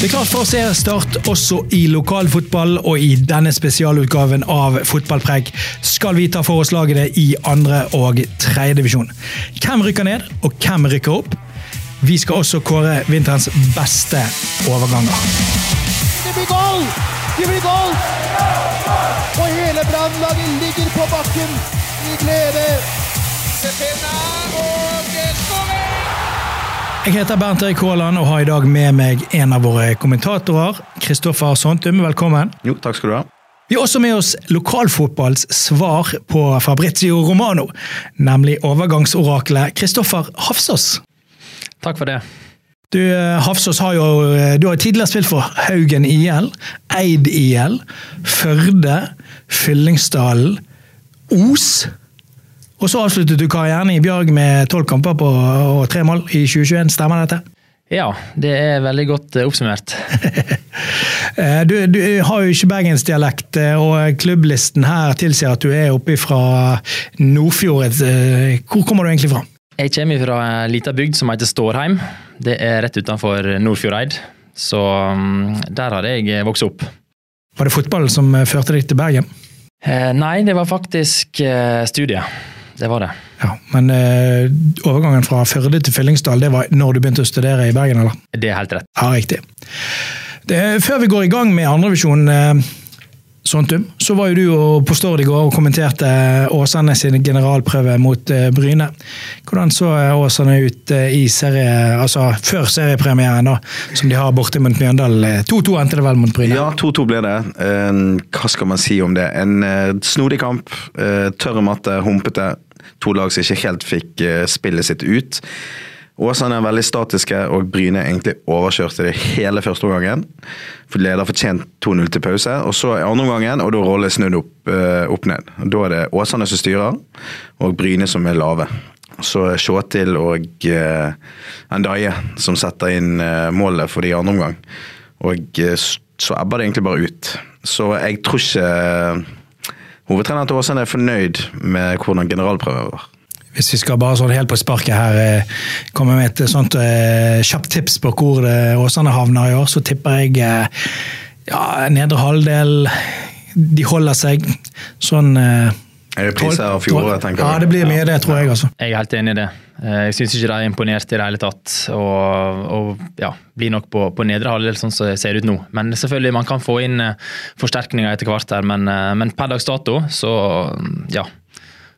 Det er klart for seriestart også i lokalfotball, og i denne spesialutgaven av Fotballpreik skal vi ta for oss lagene i andre og tredjedivisjon. Hvem rykker ned, og hvem rykker opp? Vi skal også kåre vinterens beste overganger. Det blir goal! Det blir goal! Og hele Brannlaget ligger på bakken i glede. Cepena og! Jeg heter Bernt Erik Haaland og har i dag med meg en av våre kommentatorer, Kristoffer Sontum. Velkommen. Jo, takk skal du ha. Vi har også med oss lokalfotballs svar på Fabrizio Romano, nemlig overgangsoraklet Kristoffer Hafsås. Takk for det. Du, eh, Hafsås har jo eh, du har tidligere spilt for Haugen IL, Eid IL, Førde, Fyllingsdalen, Os. Og så avsluttet du karrieren i Bjørg med tolv kamper på, og tre mål i 2021. Stemmer dette? Ja, det er veldig godt eh, oppsummert. Eh, Du, du har jo ikke bergensdialekt, eh, og klubblisten her tilsier at du er oppe fra Nordfjord. Hvor kommer du egentlig fra? Jeg kommer fra en liten bygd som heter Stårheim. Det er rett utenfor Nordfjordeid. Så mm, der har jeg vokst opp. Var det fotballen som førte deg til Bergen? Eh, Nei, det var faktisk eh, studiet. Det var det. Ja, Men eh, overgangen fra Førde til Fyllingsdal, det var når du begynte å studere i Bergen, eller? Det er helt rett. Ja, riktig. Det, før vi går i gang med andrevisjon, eh, Sontum, så var jo du og på Stord i går og kommenterte Åsane sin generalprøve mot eh, Bryne. Hvordan så eh, Åsane ut eh, i serie, altså før seriepremieren, da, som de har borte mot Mjøndalen? Eh, 2-2 endte det vel mot Bryne? Ja, 2-2 ble det. Eh, hva skal man si om det? En eh, snodig kamp. eh, tørre matte, humpete. To lag som ikke helt fikk eh, spillet sitt ut. Åsane er veldig statiske, og Bryne egentlig overkjørte det hele første omgangen. For Leder fortjent 2-0 til pause, og så i andre omgangen, og da er rollen snudd opp, eh, opp ned. Da er det Åsane som styrer, og Bryne som er lave. Så Sjåtil og uh, Endaye som setter inn uh, målet for de i andre omgang. Og uh, så ebber det egentlig bare ut. Så jeg tror ikke hovedtreneren til Åsane er fornøyd med hvordan generalprøven var. Hvis vi skal bare sånn helt på sparket her eh, komme med et sånt eh, kjapt tips på hvor eh, Åsane havner i år, så tipper jeg eh, ja, nedre halvdel. De holder seg sånn eh, Reprise av fjoråret, tenker Ja, det blir mye det, tror jeg. altså. Jeg er helt enig i det. Eh, Jeg syns ikke de er imponert i det hele tatt. Og, og ja, blir nok på, på nedre halvdel, sånn som det ser ut nå. Men selvfølgelig, man kan få inn eh, forsterkninger etter hvert her, men, eh, men per dags dato så ja.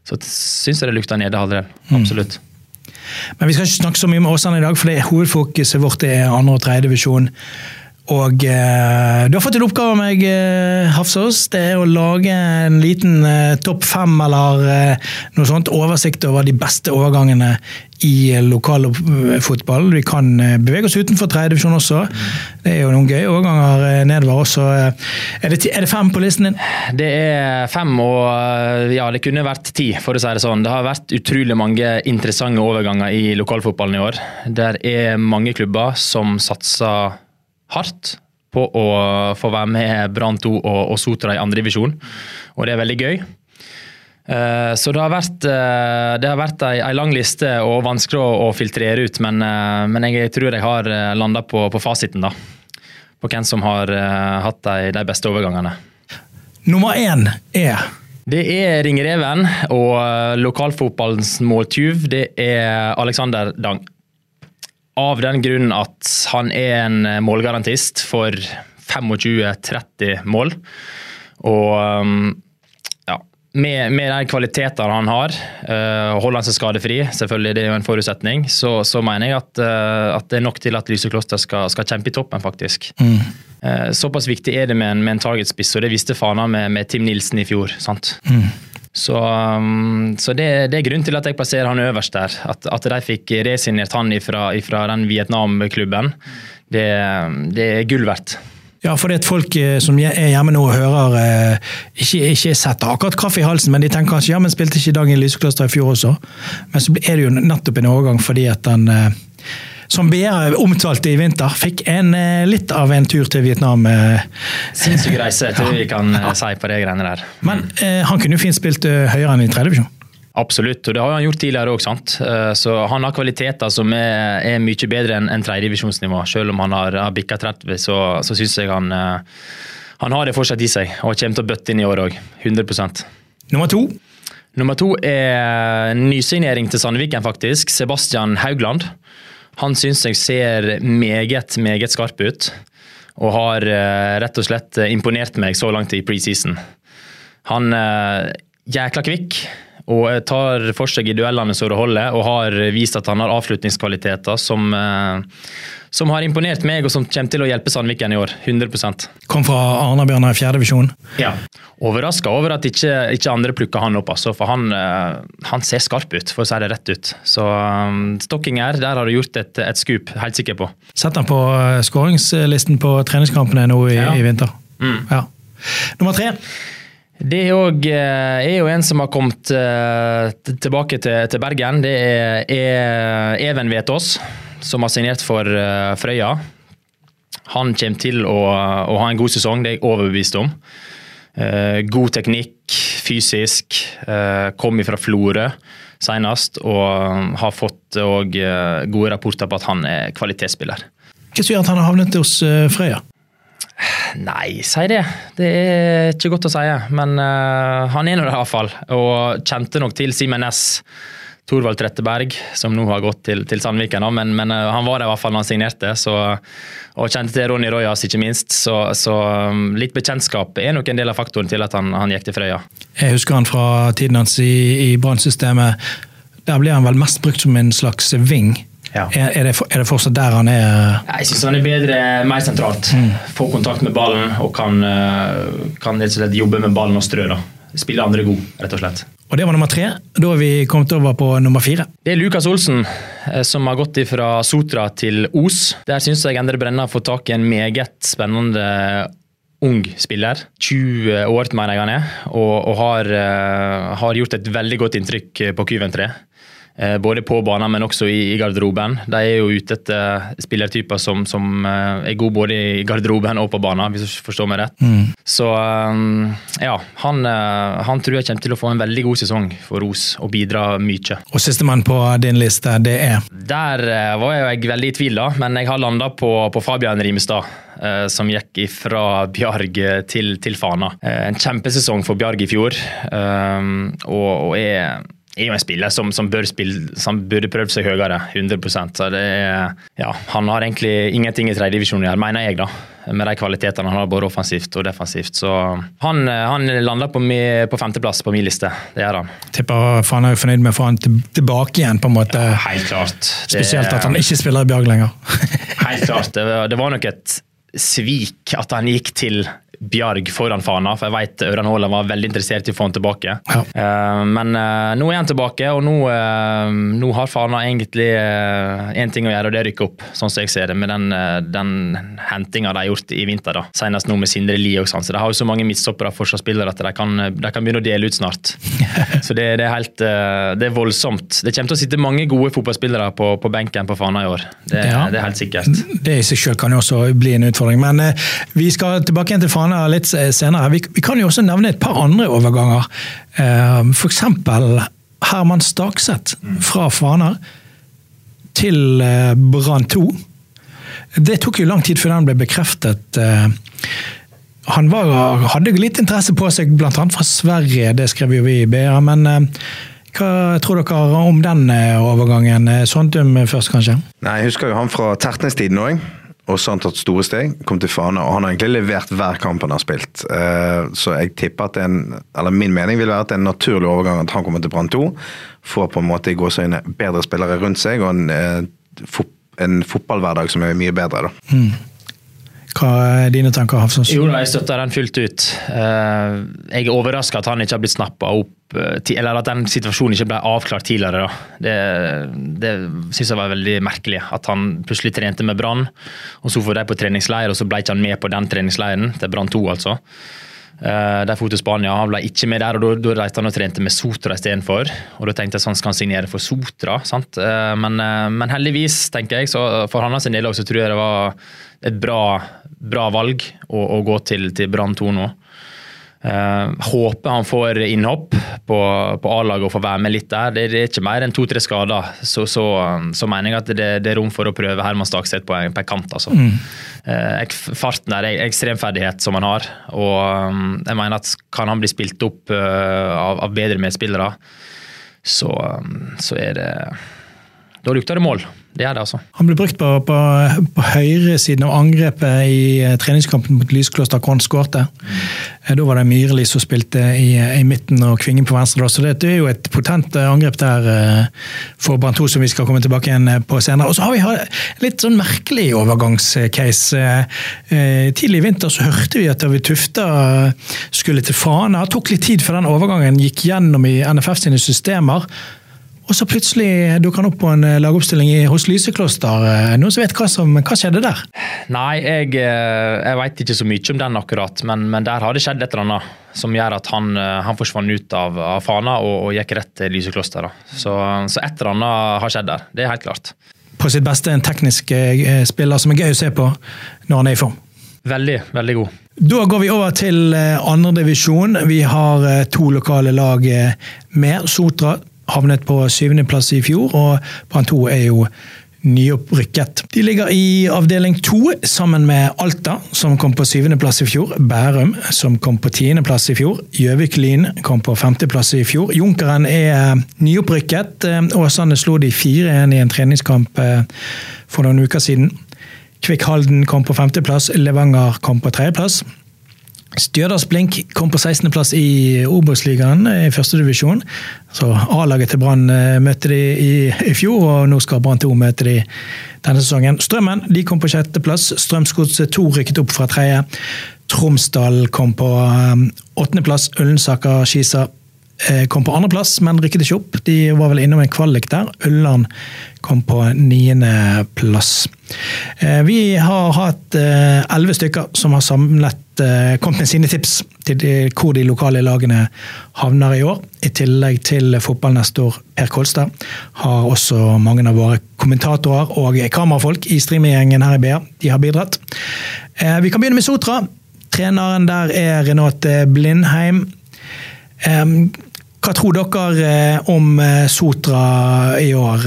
Så syns jeg det lukter nedre halvdel. Absolutt. Men vi skal ikke snakke så mye med Åsane i dag, for det hovedfokuset vårt er andre og tredje divisjon. Og eh, du har fått en oppgave av meg, eh, Hafsås. Det er å lage en liten eh, topp fem eller eh, noe sånt. Oversikt over de beste overgangene i eh, lokalfotball. Vi kan eh, bevege oss utenfor tredjedivisjon også. Det er jo noen gøye overganger eh, nedover også. Eh, Er det, er det fem på listen din? Det er fem, og ja, det kunne vært ti, for å si det sånn. Det har vært utrolig mange interessante overganger i lokalfotballen i år. Der er mange klubber som satser hardt på å få være med Brann 2 og, og Sotra i andredivisjon, og det er veldig gøy. Eh, Så det har vært, eh, det har vært ei, ei lang liste og vanskelig å, å filtrere ut, men, eh, men jeg tror jeg har landa på, på fasiten, da. På hvem som har hatt de, de beste overgangene. Nummer én er Det er Ringreven og lokalfotballens måltyv. Det er Alexander Dang. Av den grunn at han er en eh, målgarantist for 25-30 mål. Og um, ja, med, med de kvalitetene han har, uh, holder han seg skadefri, selvfølgelig det er jo en forutsetning, så, så mener jeg at, uh, at det er nok til at Lyse Kloster skal, skal kjempe i toppen, faktisk. Eh, Såpass viktig er det med en, med en targetspiss, og det visste Fana med, med Tim Nilsen i fjor. sant? Så, um, så det, det er grunnen til at jeg plasserer han øverst der. At, at de fikk resignert han ifra, ifra den Vietnam-klubben. Det, det er gull verdt. Ja, for det at folk eh, som er hjemme nå og hører eh, ikke, ikke setter akkurat kaffe i halsen, men de tenker kanskje ja, men spilte ikke Dagen Lysekloster i fjor også? Men så er det jo nettopp en overgang fordi at den eh, som BA omtalte i vinter, fikk en, litt av en tur til Vietnam. Sinnssyk reise, tror jeg vi kan si på det greiene der. Men eh, han kunne jo fint spilt høyere enn i tredje divisjon. Absolutt, og det har han gjort tidligere òg. Eh, så han har kvaliteter som er, er mye bedre enn en tredjedivisjonsnivå. Selv om han har, har bikka 30, så, så syns jeg han, eh, han har det fortsatt i seg. Og kommer til å bøtte inn i år òg. 100% Nummer to? Nummer to er nysignering til Sandviken, faktisk. Sebastian Haugland. Han syns jeg ser meget, meget skarp ut. Og har eh, rett og slett imponert meg så langt i preseason. Han er jækla kvikk og tar for seg i duellene så det holder, og har vist at han har avslutningskvaliteter som, eh, som har imponert meg, og som kommer til å hjelpe Sandviken i år. 100% Kom fra Arna-Bjørnar i fjerdedivisjon. Ja. Overraska over at ikke, ikke andre plukker han opp, altså, for han, eh, han, ser skarp ut, for å si det rett ut. Så um, Stokkinger, der har du gjort et, et skup, helt sikker på. Sett han på skåringslisten på treningskampene nå i, ja. i vinter. Mm. Ja. Nummer tre. Det er, også, er jo en som har kommet eh, tilbake til, Bergen. Det er Even Vetås, som har signert for eh, Frøya. Han kommer til å, å ha en god sesong, det er jeg overbevist om. God teknikk, fysisk. Kom fra Florø senest og har fått gode rapporter på at han er kvalitetsspiller. Hva som gjør at han har havnet hos Frøya? Nei, si det. Det er ikke godt å si. Men uh, han er nå det iallfall. Og kjente nok til Simen Næss. Thorvald Tretteberg, som nå har gått til, til Sandviken. Men, men uh, han var der i hvert fall da han signerte. Så, og kjente til Ronny Rojas, ikke minst. Så, så um, litt bekjentskap er nok en del av faktoren til at han, han gikk til Frøya. Jeg husker han fra tiden hans i, i Brann-systemet. Der ble han vel mest brukt som en slags ving. Ja. Er, er, det, er, det, fortsatt der han er? Jeg syns han er bedre, mer sentralt. Mm. Få kontakt med ballen og kan, eh, kan jobbe med ballen og strø. da. Spille andre god, rett og slett. Og Det var nummer tre. Da har vi kommet over på nummer fire. Det er Lukas Olsen, eh, som har gått fra Sotra til Os. Der syns jeg Endre Brenna har fått tak i en meget spennende ung spiller. 20 år, mener jeg han er, og, og har, har, gjort et veldig godt inntrykk på Kyven 3. Eh, både på banen, men også i, garderoben. De er jo ute etter spillertyper som, som eh, er gode både i garderoben og på banen, hvis du forstår meg rett. Mm. Så eh, ja, han, han, tror jeg kommer til å få en veldig god sesong for Ros og bidra mye. Og sistemann på din liste, det er? Der var jeg veldig i tvil, da, men jeg har landa på, på Fabian Rimestad. Som gikk fra Bjarg til, til Fana. En kjempesesong for Bjarg i fjor. Og, og er er jo en spiller som, som, bør spille, som burde prøvd seg høyere. 100% så det er, ja, Han har egentlig ingenting i tredjedivisjon å gjøre, mener jeg, da. Med de kvalitetene han har både offensivt og defensivt. Så han, han lander på, på femteplass på min liste. Det gjør han. Tipper han er jo fornøyd med å få han tilbake igjen, på en måte. Ja, helt klart. Det, Spesielt at han ikke spiller i Bjarg lenger. helt klart. Det, det var nok et svik at han gikk til Bjarg foran Fana, for jeg vet Ørjan Haaland var veldig interessert i å få han tilbake. Ja. Uh, men uh, nå er han tilbake, og nå, uh, nå har Fana egentlig én ting å gjøre, og det er å rykke opp, sånn som jeg ser det, med den, den hentinga de har gjort i vinter. da. Senest nå med Sindre Lie og sånn. Så de har jo så mange midtstoppere og forsvarsspillere at de kan, de kan, begynne å dele ut snart. så det, det, er helt det er voldsomt. Det kommer til å sitte mange gode fotballspillere på, på benken på Fana i år. Det, ja. det, er helt sikkert. Det i seg selv kan jo også bli en utfordring. Men vi skal tilbake igjen til Fana senere, litt senere. Vi, vi, kan jo også nevne et par andre overganger. Eh, F.eks. Herman Stakseth fra Fana til eh, Brann 2. Det tok jo lang tid før den ble bekreftet. Eh, han var, hadde litt interesse på seg, bl.a. fra Sverige, det skrev jo vi i BA. Men hva tror dere om den overgangen? Sondum først, kanskje? Nei, Jeg husker jo han fra Tertnes-tiden òg og så har han tatt store steg, kom til Fana, og han har egentlig levert hver kamp han har spilt. Eh, så jeg tipper at en, eller min mening vil være at det er en naturlig overgang at han kommer til Brann 2. Får på en måte i gåseøyne bedre spillere rundt seg, og en, eh, en, fotballhverdag som er mye bedre. da. Mm. Hva er dine tanker, Hafsås? Jo jeg støtter den fullt ut. Eh, jeg er overraska at han ikke har blitt snappa opp eh, eller at den situasjonen ikke ble avklart tidligere. Det, det syns jeg var veldig merkelig. At han plutselig trente med Brann, og så får de på treningsleir, og så ble ikke han med på den treningsleiren, til Brann 2 altså. Uh, de dro til Spania, han ble ikke med der, og da reiste han og trente med Sotra istedenfor. Og da tenkte jeg sånn skal han signere for Sotra, sant? Uh, men, uh, men, heldigvis, tenker jeg, så for hans del òg, så tror jeg det var et bra, bra valg å, å, gå til, til Brann 2 nå. Uh, håper han får innhopp på, på A-laget og får være med litt der. Det, det er ikke mer enn to-tre skader. Så, så, så, mener jeg at det, det, er rom for å prøve Herman Stakstedt på en, på en kant. Altså. Mm. Uh, farten der er ekstremferdighet som han har. Og um, jeg mener at kan han bli spilt opp uh, av, av, bedre medspillere, så, um, så er det Da lukter det mål. Det er det, altså. Han ble brukt på, på, på høyresiden av angrepet i eh, treningskampen mot Lyskloster han skårte. Mm. Da var det Myrli som spilte i, i, midten og Kvingen på venstre. Så det, det er jo et potent eh, angrep der for Brann 2 som vi skal komme tilbake igjen på senere. Og så har vi en litt sånn merkelig overgangscase. Tidlig i vinter så hørte vi at David Tufta skulle til Fana. Det tok litt tid før den overgangen gikk gjennom i NFF sine systemer. Og så plutselig dukker han opp på en eh, lagoppstilling hos Lysekloster. Eh, noen som vet hva som hva skjedde der? Nei, jeg, eh, jeg veit ikke så mye om den akkurat, men, men, der har det skjedd et eller annet som gjør at han, han forsvant ut av, av Fana og, og, gikk rett til Lysekloster. Så, så, et eller annet har skjedd der, det er helt klart. På sitt beste en teknisk spiller som er gøy å se på når han er i form. Veldig, veldig god. Da går vi over til andredivisjon. Vi har to lokale lag med. Sotra havnet på syvendeplass i fjor, og Brann 2 er jo nyopprykket. De ligger i avdeling to sammen med Alta, som kom på syvendeplass i fjor. Bærum, som kom på tiendeplass i fjor. Gjøvik-Lyn kom på femteplass i fjor. Junkeren er nyopprykket. Åsane slo de 4-1 i en treningskamp eh, for noen uker siden. Kvikk Halden kom på femteplass. Levanger kom på tredjeplass. Stjørdals Blink kom på 16.-plass i Obos-ligaen i førstedivisjon. A-laget til Brann eh, møtte de i, i, fjor, og nå skal Brann 2 møte de denne sesongen. Strømmen de kom på sjetteplass. Strømsgodset 2 rykket opp fra tredje. Tromsdal kom på eh, åttendeplass. Ullensaker Skisa eh, kom på andreplass, men rykket ikke opp. De var vel innom en kvalik der. Ulland kom på niendeplass. Vi har hatt elleve stykker som har samlet Eh, kommet med sine tips til hvor de lokale lagene havner i år. I tillegg til fotballnestor Per Kolstad har også mange av våre kommentatorer og kamerafolk i streaminggjengen her i BA de har bidratt. Eh, vi kan begynne med Sotra. Treneren der er Renate Blindheim. Hva tror dere om Sotra i år,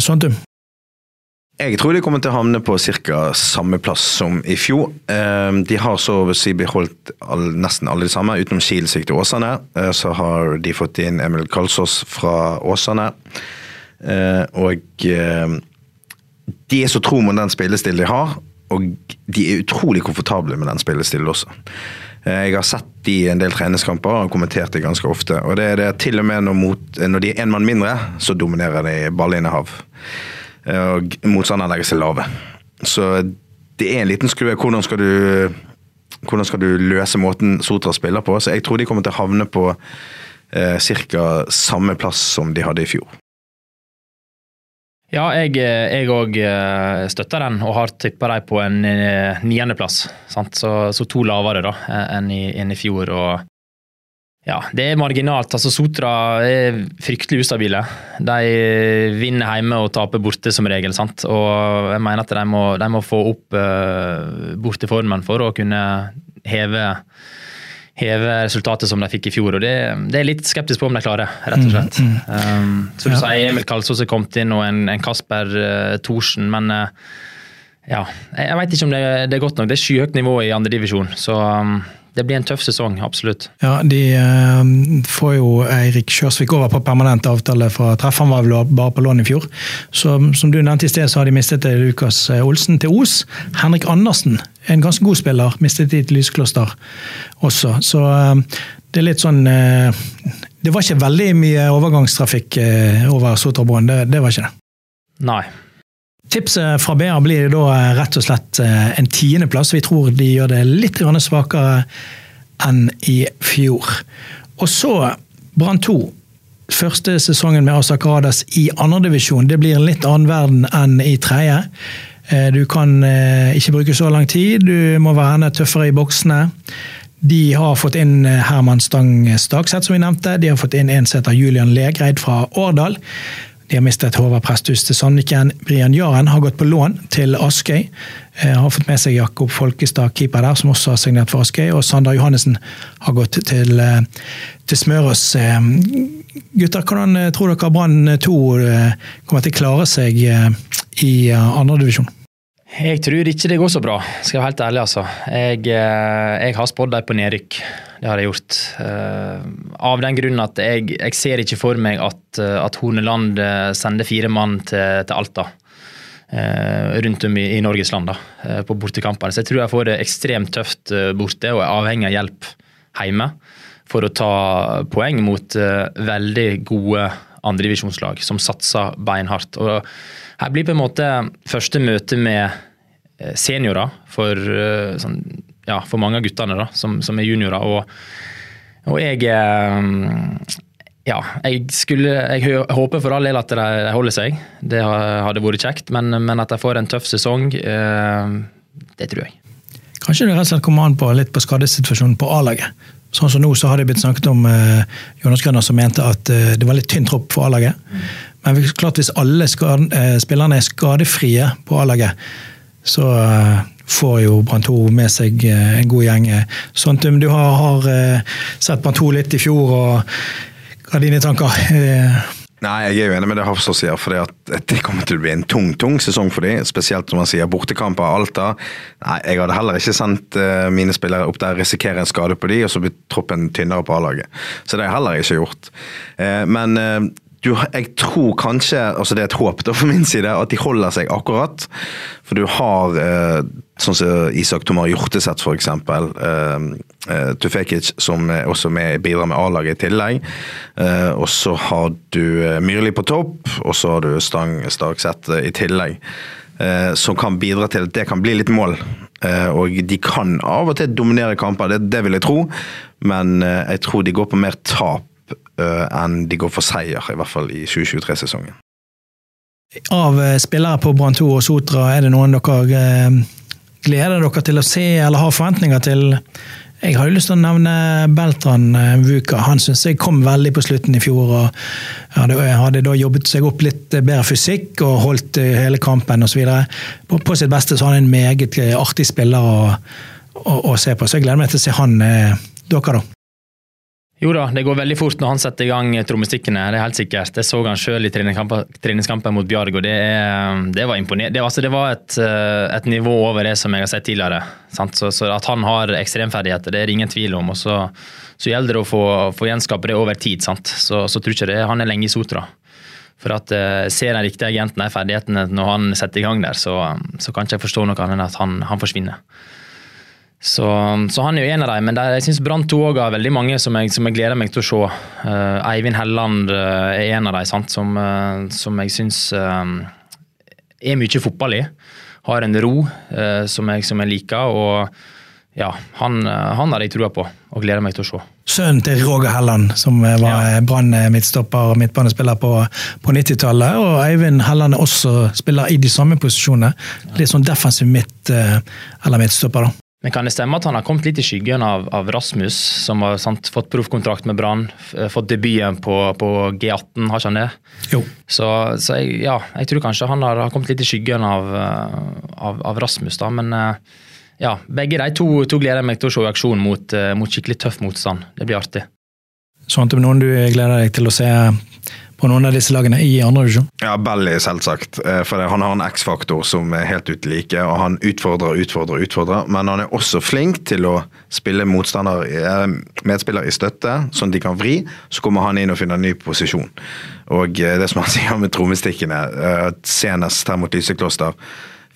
Sontum? Jeg tror de kommer til å havne på ca. samme plass som i fjor. De har så å si beholdt nesten alle de samme, utenom Kielsvik til Åsane. Eh, så har de fått inn Emil Kalsås fra Åsane. Eh, og de er så tro mot den spillestilen de har, og de er utrolig komfortable med den spillestilen også. Eh, jeg har sett de i en del treningskamper og kommentert det ganske ofte. og det er det til og med når, mot, når de er én mann mindre, så dominerer de ballinnehav. Eh, og motstanderen legger seg lave. Så det er en liten skrue. Hvordan skal du, hvordan skal du løse måten Sotra spiller på? Så jeg tror de kommer til å havne på eh, ca. samme plass som de hadde i fjor. Ja, jeg òg eh, støtter den, og har tippa dem på en eh, niendeplass. Så, så to lavere da, enn i, enn i fjor. og ja, det er marginalt. Altså, Sotra er fryktelig ustabile. De vinner hjemme og taper borte som regel. sant? Og jeg mener at de må, de må få opp uh, borteformen for å kunne heve, heve resultatet som de fikk i fjor. og Det, det er litt skeptisk på om de klarer, rett og slett. Mm, mm. Um, så du ja. sier Emil Kalsås er kommet inn, og en, en Kasper uh, Thorsen, men uh, ja, jeg, jeg vet ikke om det, det, er godt nok. Det er skyhøyt nivå i andredivisjon. Så um, det blir en tøff sesong, absolutt. Ja, De eh, får jo Eirik Kjørsvik over på permanent avtale fra treff. Han var vel bare på lån i fjor. Så Som du nevnte i sted, så har de mistet Lukas eh, Olsen til Os. Henrik Andersen, en ganske god spiller, mistet de til Lyskloster også. Så eh, det er litt sånn eh, Det var ikke veldig mye overgangstrafikk over Sotrabrønn, det, det var ikke det. Nei. Tipset fra BA blir da eh, rett og slett eh, en tiendeplass. Vi tror de gjør det litt svakere enn i fjor. Og så Brann 2. Første sesongen med Asa Karadas i andredivisjon. Det blir en litt annen verden enn i tredje. Eh, du kan ikke bruke så lang tid, du må være enda tøffere i boksene. De har fått inn Herman Stang Stakseth, som vi nevnte. De har fått inn en som heter Julian Legreid fra Årdal. De har mistet Håvard Presthus til Sandviken. Brian Jaren har gått på lån til Askøy. Eh, har fått med seg Jakob Folkestad, keeper der, som også har signert for Askøy. Og Sander Johannessen har gått til, eh, til Smørås. Eh, gutter, hvordan tror dere Brann 2 kommer til å klare seg i andredivisjon? Jeg tror ikke det går så bra, skal jeg være helt ærlig. altså. Jeg, jeg har spådd dem på nedrykk. Det har jeg gjort. Uh, av den grunn at jeg, jeg, ser ikke for meg at, uh, at Horneland sender fire mann til, til Alta. rundt om i, i Norges land da, på bortekampene. Så jeg tror jeg får det ekstremt tøft borte og er avhengig av hjelp hjemme for å ta poeng mot veldig gode andredivisjonslag som satser beinhardt. Og her blir på en måte første møte med seniorer for sånn ja, for mange av guttene da, som, som er juniorer. Og, og jeg eh, ja, jeg, skulle, jeg håper for all del at de holder seg. Det hadde vært kjekt. Men, men at de får en tøff sesong, eh, det tror jeg. Kanskje det rett og slett kommer an på litt på skadesituasjonen på A-laget. Sånn som nå så har det blitt snakket om eh, Jonas Grønner som mente at eh, det var litt tynn tropp for A-laget. Mm. Men klart hvis alle skade, eh, spillerne er skadefrie på A-laget, så eh, får jo Brann 2 med seg eh, en god gjeng. Sontum, du har, har eh, sett Brann 2 litt i fjor, og hva er dine tanker? Eh, Nei, jeg er jo enig med det Hafsås sier, for det kommer til å bli en tung tung sesong for dem. Spesielt når man sier bortekamper av Alta. Nei, Jeg hadde heller ikke sendt mine spillere opp der, risikere en skade på dem, og så blir troppen tynnere på A-laget. Så det har jeg heller ikke gjort. Men du, jeg tror kanskje, altså det er et håp da for min side, at de holder seg akkurat. For du har eh, sånn som Isak Tomar Hjorteseth f.eks. Eh, eh, Tufekic som også med, bidrar med A-laget i tillegg. Eh, og så har du Myrli på topp, og så har du Stang Stakseth i tillegg. Som kan bidra til at det kan bli litt mål. Og de kan av og til dominere kamper, det, det vil jeg tro. Men jeg tror de går på mer tap enn de går for seier, i hvert fall i 2023-sesongen. Av eh, spillere på Brann 2 og Sotra, er det noen dere eh, gleder dere til å se eller har forventninger til? Jeg har jo lyst til å nevne Beltran Vuka. Han syns jeg kom veldig på slutten i fjor. og Hadde, hadde da jobbet seg opp litt bedre fysikk og holdt hele kampen osv. På, på sitt beste så har han en meget artig spiller å, å, å, se på, så jeg gleder meg til å se han. Dere, da? Jo da, det går veldig fort når han setter i gang trommestikkene, det er helt sikkert. Jeg så han sjøl i treningskampen mot Bjarg, og det, det var imponerende. Det, altså, det, var et, eh, et, nivå over det som jeg har sett tidligere. Så, så, at han har ekstremferdigheter, det er det ingen tvil om. og Så, så gjelder det å få, få gjenskape det over tid. Sant? Så, så tror ikke det, han er lenge i Sotra. For at uh, Ser den riktige agenten de ferdighetene når han setter i gang der, så, så kan ikke jeg forstå noe annet enn at han, han forsvinner. Så, så, han er jo en av dem, men der, jeg syns Brann 2 òg har veldig mange som jeg, som jeg, gleder meg til å se. Uh, Eivind Helland uh, er en av dem som, uh, som jeg syns er mye fotball i. Har en ro som jeg, som, jeg, liker. og ja, han, han har jeg trua på og gleder meg til å se. Sønnen til Roger Helland, som var ja. Brann midtstopper og midtbanespiller på, på 90-tallet. Og Eivind Helland er også spiller i de samme posisjonene. Litt sånn defensiv midt, eller midtstopper. da. Men kan det stemme at han har kommet litt i skyggen av, av Rasmus, som har sant, fått proffkontrakt med Brann? Eh, fått debuten på, på, G18, har ikke han det? Jo. Så, så jeg, ja, jeg tror kanskje han har, kommet litt i skyggen av, eh, av, av Rasmus, da. Men eh, ja, begge de to, to, gleder jeg meg til å se i aksjon mot, mot skikkelig tøff motstand. Det blir artig. Sånn at noen du gleder deg til å se på noen av disse lagene i andre divisjon? Ja, Belly selvsagt. Eh, for han har en X-faktor som er helt uten like. og Han utfordrer, utfordrer, utfordrer. Men han er også flink til å spille eh, medspiller i støtte, sånn at de kan vri. Så kommer han inn og finner en ny posisjon. Og eh, det som han sier med trommestikkene, senest her mot Lysekloster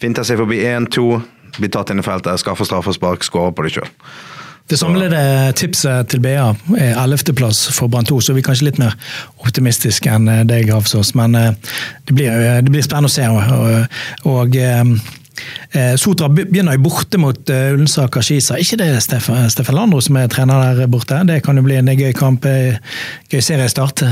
Finter seg forbi 1-2, blir tatt inn i feltet, skaffer straffespark, skårer på det sjøl. Det samlede tipset til BA er 11.-plass for Brann 2, så vi er kanskje litt mer optimistiske enn deg, Hafsås. Men det blir, det blir spennende å se. Og, og Eh, Sotra begynner jo borte mot uh, Ullensaker Skisa. Ikke det Steffen, Stefan Landro som er trener der borte? Det kan jo bli en gøy kamp, eh, gøy seriestart.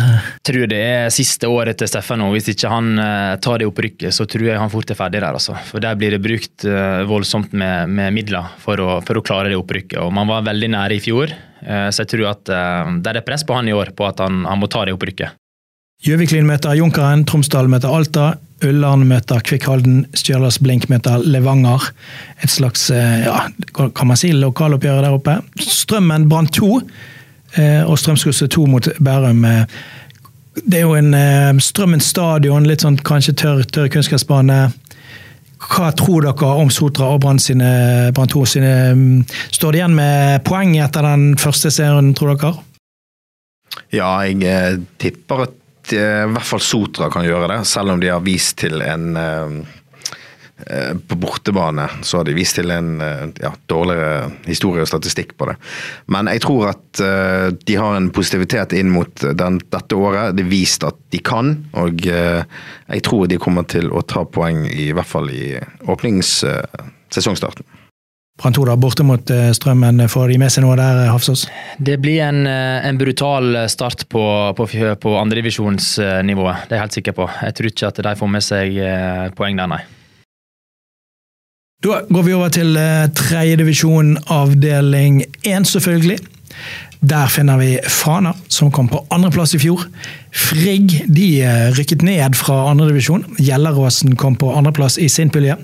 Tror det er siste året til Steffen nå. Hvis ikke han tar det opprykket, så tror jeg han fort er ferdig der. Altså. For der blir det brukt voldsomt med, med midler for å, for å, klare det opprykket. Og man var veldig nære i fjor, så jeg tror at det er press på han i år på at han, han må ta det opprykket. Gjøviklin møter Junkeren, Tromsdal møter Alta, Ullern møter Kvikkhalden, Stjørdals Blink møter Levanger. Et slags eh, ja, kan man si lokaloppgjør der oppe. Strømmen Brann 2 eh, og Strømsgodset 2 mot Bærum. Eh, det er jo en Strømmen stadion, litt sånn kanskje tørr, tørr kunstgressbane. Hva tror dere om Sotra og Brann sine, Brann 2 sine mm, Står det igjen med poeng etter den første serien, tror dere? Ja, jeg tipper at i hvert fall Sotra kan gjøre det, selv om de har vist til en eh, eh, på bortebane så har de vist til en ja, dårligere historie og statistikk på det. Men jeg tror at uh, de har en positivitet inn mot den, dette året. Det er vist at de kan, og uh, jeg tror de kommer til å ta poeng i, i hvert fall i åpningssesongstarten. Uh, Brann 2 borte mot eh, Strømmen. Får de med seg noe der, eh, Hafsås? Det blir en, eh, en brutal start på, på, på andredivisjonsnivået, det er jeg helt sikker på. Jeg tror ikke at de får med seg poeng der, nei. Da går vi over til tredjedivisjon, avdeling én, selvfølgelig. Der finner vi Fana, som kom på andreplass i fjor. Frigg de rykket ned fra andredivisjon. Gjelleråsen kom på andreplass i sin pulje.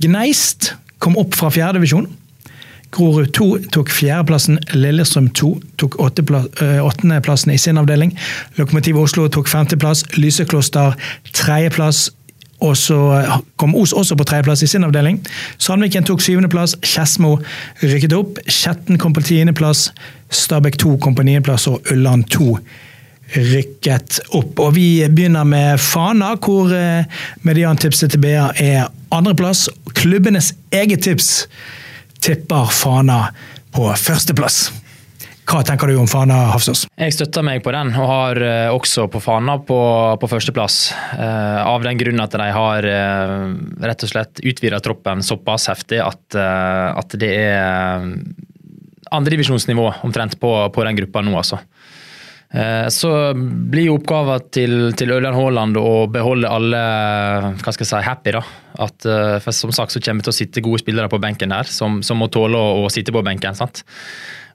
Gneist kom opp fra fjerdedivisjon. Grorud 2 tok fjerdeplassen, Lillestrøm 2 tok åttendeplassen i sin avdeling. Lokomotiv Oslo tok femteplass, Lysekloster tredjeplass. Og så kom Os også på tredjeplass i sin avdeling. Sandviken tok syvendeplass, Skedsmo rykket opp. Skjetten kom på tiendeplass, Stabæk 2 kom på niendeplass og Ulland 2 rykket opp. Og vi begynner med Fana, hvor mediantipset til BA er andreplass. Klubbenes eget tips tipper Fana på førsteplass. Hva tenker du om Fana, Hafsås? Jeg støtter meg på den, og har uh, også på Fana på, på førsteplass. Uh, av den grunn at de har uh, rett og slett utvida troppen såpass heftig at, at det er andredivisjonsnivå omtrent på, på den gruppa nå, altså. Eh, så blir jo oppgaven til, til Ørland Haaland å beholde alle hva skal jeg si, happy. da. At, eh, for Som sagt så kommer det til å sitte gode spillere på benken der, som, som må tåle å, å, sitte på benken. sant?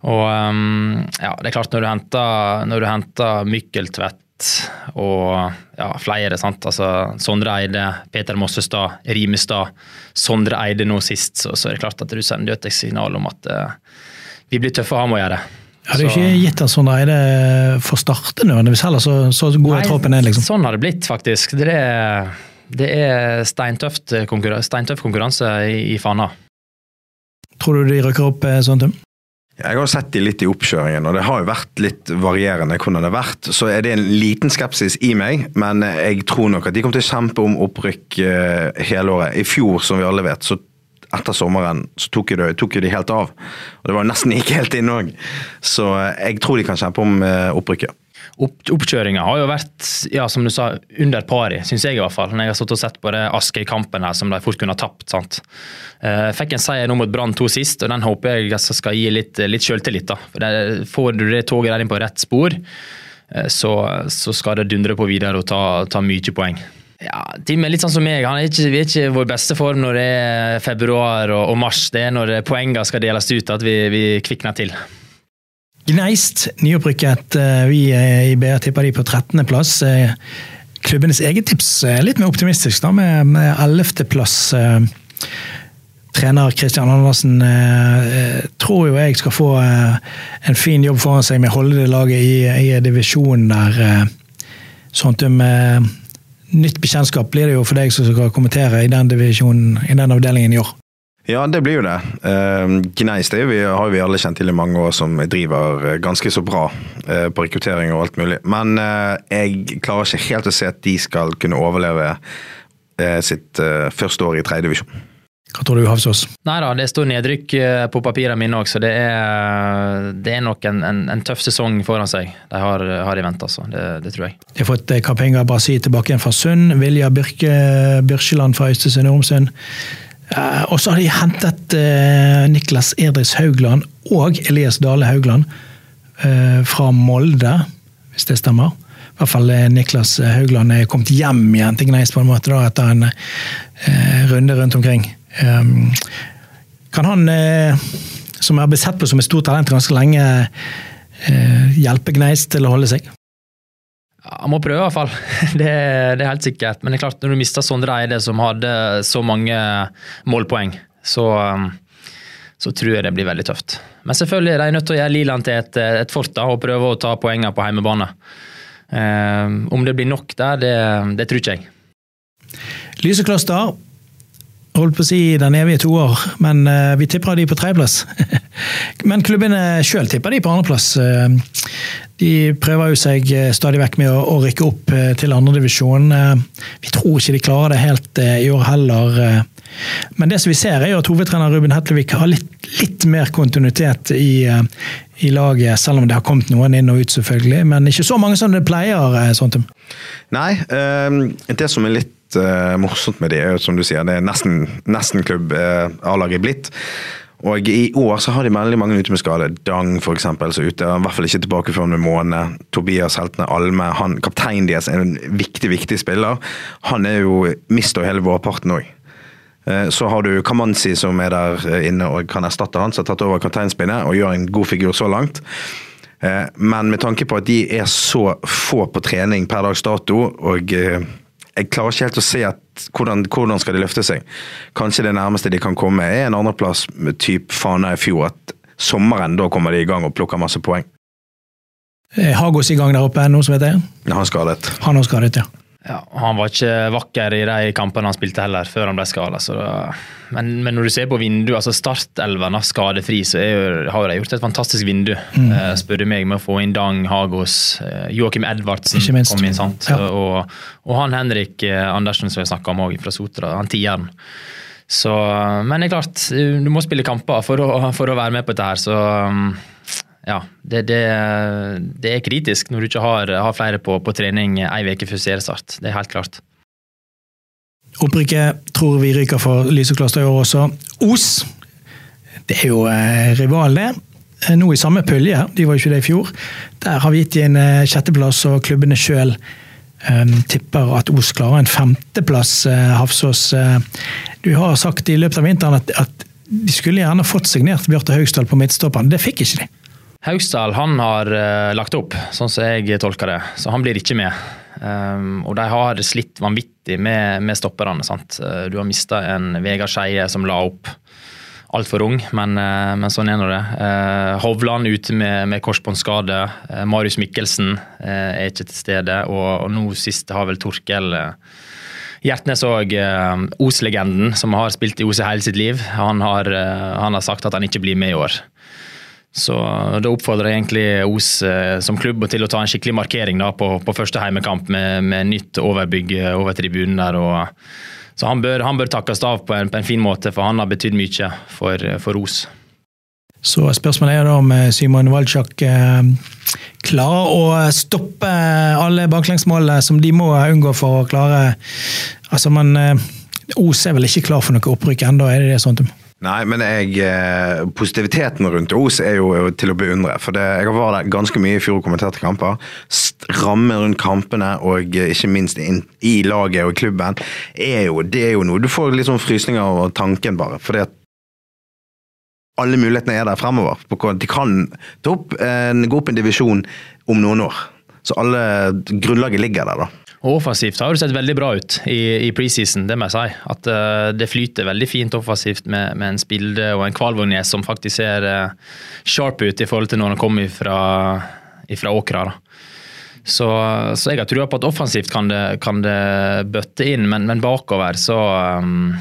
Og um, ja, det er klart Når du henter, når du henter Mykkeltvedt og ja, flere, sant? Altså, Sondre Eide, Peter Mossestad, Rimestad, Sondre Eide nå sist, så, så er det klart at du sender et signal om at uh, vi blir tøffe å ha med å gjøre. Ja, Det er jo ikke gitt at sånn er det for starte nødvendigvis heller, så, så god er troppen er. liksom. Sånn har det blitt, faktisk. Det er, det er steintøft konkurranse, steintøff konkurranse i, i Fana. Tror du de rykker opp sånn, Tim? Jeg har sett de litt i oppkjøringen, og det har jo vært litt varierende hvordan det har vært. Så er det en liten skepsis i meg, men jeg tror nok at de kommer til å kjempe om opprykk eh, hele året. I fjor, som vi alle vet, så etter sommeren så tok de, tok de helt av. Og Det var nesten ikke helt inne òg. Så eh, jeg tror de kan kjempe om eh, opprykket. Opp, oppkjøringa har jo vært ja, som du sa, under pari, syns jeg i hvert fall. Når jeg har stått og sett på det Askøy-kampen her som de fort kunne ha tapt. sant? Uh, fikk en seier nå mot Brann 2 sist, og den håper jeg skal gi litt, litt selvtillit. da. For det, Får du det toget der inn på rett spor, så, så, skal det dundre på videre og ta, ta mye poeng. Ja, Tim er litt sånn som meg. Han er ikke, vi er ikke vår beste form når det er februar og, og mars. Det er når poengene skal deles ut at vi, vi kvikner til. Gneist, nyopprykket. Eh, vi i BA tipper de på 13.-plass. Eh, klubbenes eget tips er litt mer optimistisk, da, med 11.-plass. Eh, trener Kristian Andersen tror jo jeg skal få en fin jobb foran seg med å holde det laget i, i divisjonen der. Sånn at de nytt bekjentskap blir det jo for deg som skal kommentere i den divisjonen, i den avdelingen i år. Ja, det blir jo det. Gneist Gneis det vi, har vi alle kjent til i mange år som driver eh, ganske så bra uh, på rekruttering og alt mulig. Men uh, jeg klarer ikke helt å se at de skal kunne overleve sitt første år i tredje divisjon. Hva tror du, Havsås? Nei da, det står nedrykk eh, på papirene mine òg, så det er, det er nok en, en, en, tøff sesong foran seg de har, har i vente. Altså. Det, det, tror jeg. De har fått Kapenga Brasi tilbake igjen fra Sund. Vilja Birke, Birkeland fra Øystesund Ormsund. Og så har de hentet Niklas Erdris Haugland og Elias Dale Haugland fra Molde, hvis det stemmer. I hvert fall Niklas Haugland er kommet hjem igjen til Gneis på en måte da, etter en runde rundt omkring. Um, kan han, som er blitt sett på som et stort talent ganske lenge, hjelpe Gneis til å holde seg? Han må prøve, i hvert fall. Det, det, er helt sikkert. Men det er klart, når du mister Sondre Eide, som hadde så mange målpoeng, så, um, så tror jeg det blir veldig tøft. Men selvfølgelig er de nødt til å gjøre Liland til et, et fort da, og prøve å ta poengene på hjemmebane. Um, om det blir nok der, det, det tror ikke jeg. Lysekloster holdt på å si den evige toer, men uh, vi tipper de på tredjeplass. men klubbene sjøl tipper de på andreplass. Uh, de prøver jo seg eh, stadig vekk med å, å rykke opp til andredivisjon. Uh, vi tror ikke de klarer det helt i år heller. men det som vi ser er jo at hovedtrener Ruben Hetlevik har litt, litt mer kontinuitet i, i, laget, selv om det har kommet noen inn og ut, selvfølgelig. Men ikke så mange som det pleier. sånt. Nei, det som er litt litt uh, morsomt med det, er jo som du sier, det er nesten, nesten klubb uh, A-laget blitt. Og i år så har de veldig mange ute med skade. Dang for eksempel, så ute. I hvert fall ikke tilbake før en måned. Tobias Heltene Alme, han, kapteinen deres, er en viktig, viktig spiller. Han er jo mister hele vårparten òg. Eh, så har du Kamanzi som er der inne og kan erstatte han, som har tatt over kapteinspinnet og gjør en god figur så langt. Men med tanke på at de er så få på trening per dags dato, og jeg klarer ikke helt å se at, hvordan, hvordan, skal de løfte seg. Kanskje det nærmeste de kan komme er en andreplass med type Fana i fjor. At sommeren, da kommer de i gang og plukker masse poeng. Hagos i gang der oppe, noe som heter? det? han skadet. Han har skadet, ja. Ja, Han var ikke vakker i de kampene han spilte heller, før han ble skada. Men, men, når du ser på vinduet, altså startelven skadefri, så jo, har de gjort et fantastisk vindu. Mm. Eh, spør du meg, med å få inn Dang, Hagos, eh, Joakim Edvardsen kom inn. sant? Ja. Og, og, han Henrik eh, Andersen som vi snakka om òg, fra Sotra. Han tieren. Så, men det er klart, du må spille kamper for å, for å være med på dette her. så... Ja, det, det, det, er kritisk når du ikke har, har flere på, på trening ei uke før seriestart. Det er helt klart. Opprykket tror vi ryker for Lysekloster i år også. Os, det er jo eh, rival, det. Eh, nå i samme pølje, de var jo ikke det i fjor. Der har vi gitt dem en eh, sjetteplass, og klubbene sjøl um, tipper at Os klarer en femteplass. Uh, Hafsås, uh, du har sagt i løpet av vinteren at, at de skulle gjerne fått signert Bjarte Haugsdal på midtstopperen. Det fikk ikke de. Hausdal han har uh, lagt opp, sånn som jeg tolker det, så han blir ikke med. Um, og de har slitt vanvittig med, med stopperne. sant? Uh, du har mista en Vegard Skeie som la opp altfor ung, men, uh, men, sånn er nå det. Hovland ute med, med korsbåndskade. Marius Mikkelsen er ikke til stede. Og, og nå sist har vel Torkel Hjertnes òg, Os-legenden, som har spilt i Os hele sitt liv, han har, han har sagt at han ikke blir med i år. Så Da oppfordrer jeg egentlig Os eh, som klubb til å ta en skikkelig markering da, på, på, første heimekamp med, med nytt overbygg eh, over tribunen der. Og, så han bør, han bør takkes av på en, på en, fin måte, for han har betydd mye for, for Os. Så spørsmålet er da om eh, Simon Walczak klarer å stoppe alle baklengsmålene som de må unngå for å klare Altså, man Os er vel ikke klar for noe opprykk ennå, er det det sånt? Nei, men jeg, eh, positiviteten rundt Os er jo til å beundre. For det, jeg var der ganske mye i fjor og kommenterte kamper. Rammen rundt kampene og eh, ikke minst in, i laget og i klubben er jo, det er jo noe Du får litt sånn frysninger av tanken, bare. For alle mulighetene er der fremover. De kan opp gå opp en divisjon om noen år. Så alle grunnlaget ligger der, da. Og offensivt har det sett veldig bra ut i, i preseason, det må jeg si. At uh, det flyter veldig fint offensivt med, med en Spilde og en Kvalvågnes som faktisk ser uh, sharp ut i forhold til når han kommer fra, fra Åkra. Så, så, jeg har trua på at offensivt kan det, kan det bøtte inn, men, men bakover så, um,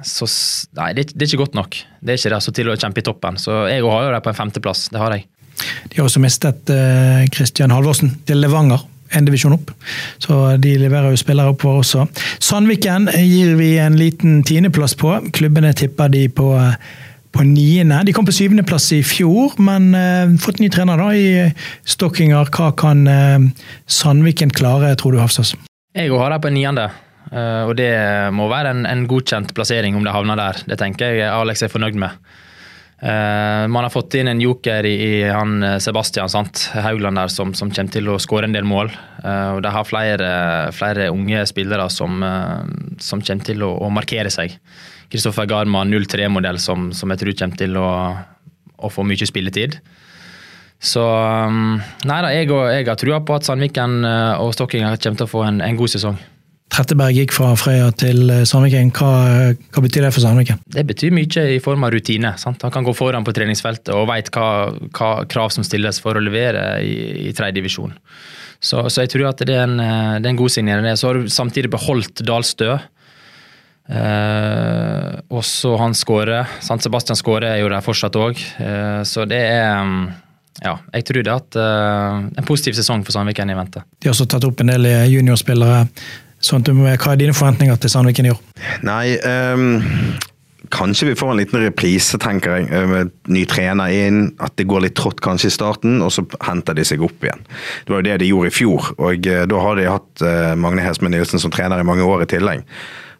så Nei, det, det, er ikke godt nok. Det er ikke det altså, til å kjempe i toppen. Så jeg har jo dem på en femteplass. Det har jeg. De har også mistet uh, Christian Halvorsen til Levanger en divisjon opp. Så de leverer jo spillere oppover også. Sandviken gir vi en liten tiendeplass på. Klubbene tipper de på, på niende. De kom på syvendeplass i fjor, men uh, fått ny trener da i Stokkinger. Hva kan uh, Sandviken klare, tror du, Hafsås? Jeg har dem på niende. Uh, og det må være en, en, godkjent plassering om de havner der. Det tenker jeg Alex er fornøyd med. Uh, man har fått inn en joker i, i han eh, Sebastian sant? Haugland der, som, som, kommer til å skåre en del mål. Uh, og De har flere, flere unge spillere som, som, kommer til å, å markere seg. Kristoffer Garman 03-modell som, som, jeg tror kommer til å, å få mye spilletid. Så nei da, jeg, jeg har trua på at Sandviken og Stokkinga kommer til å få en, en god sesong. Tretteberg gikk fra Frøya til eh, Sandviken. Hva, hva, betyr det for Sandviken? Det betyr mye i form av rutine. Sant? Han kan gå foran på treningsfeltet og vet hva, hva krav som stilles for å levere i, i tredjedivisjon. Så, så jeg tror at det er en, eh, det er en god signering. Så har du samtidig beholdt Dalstø. Eh, og så han skårer. Sebastian skårer er jo der fortsatt òg. Eh, så det er mm, ja, jeg tror det at uh, en positiv sesong for Sandviken i vente. De har også tatt opp en del juniorspillere Sånn, hva er dine forventninger til Sandviken i år? Nei, um, kanskje vi får en liten reprise, tenker jeg. Med ny trener inn, at det går litt trått kanskje i starten, og så henter de seg opp igjen. Det var jo det de gjorde i fjor, og uh, da har de hatt uh, Magne Hesme Nilsen som trener i mange år i tillegg.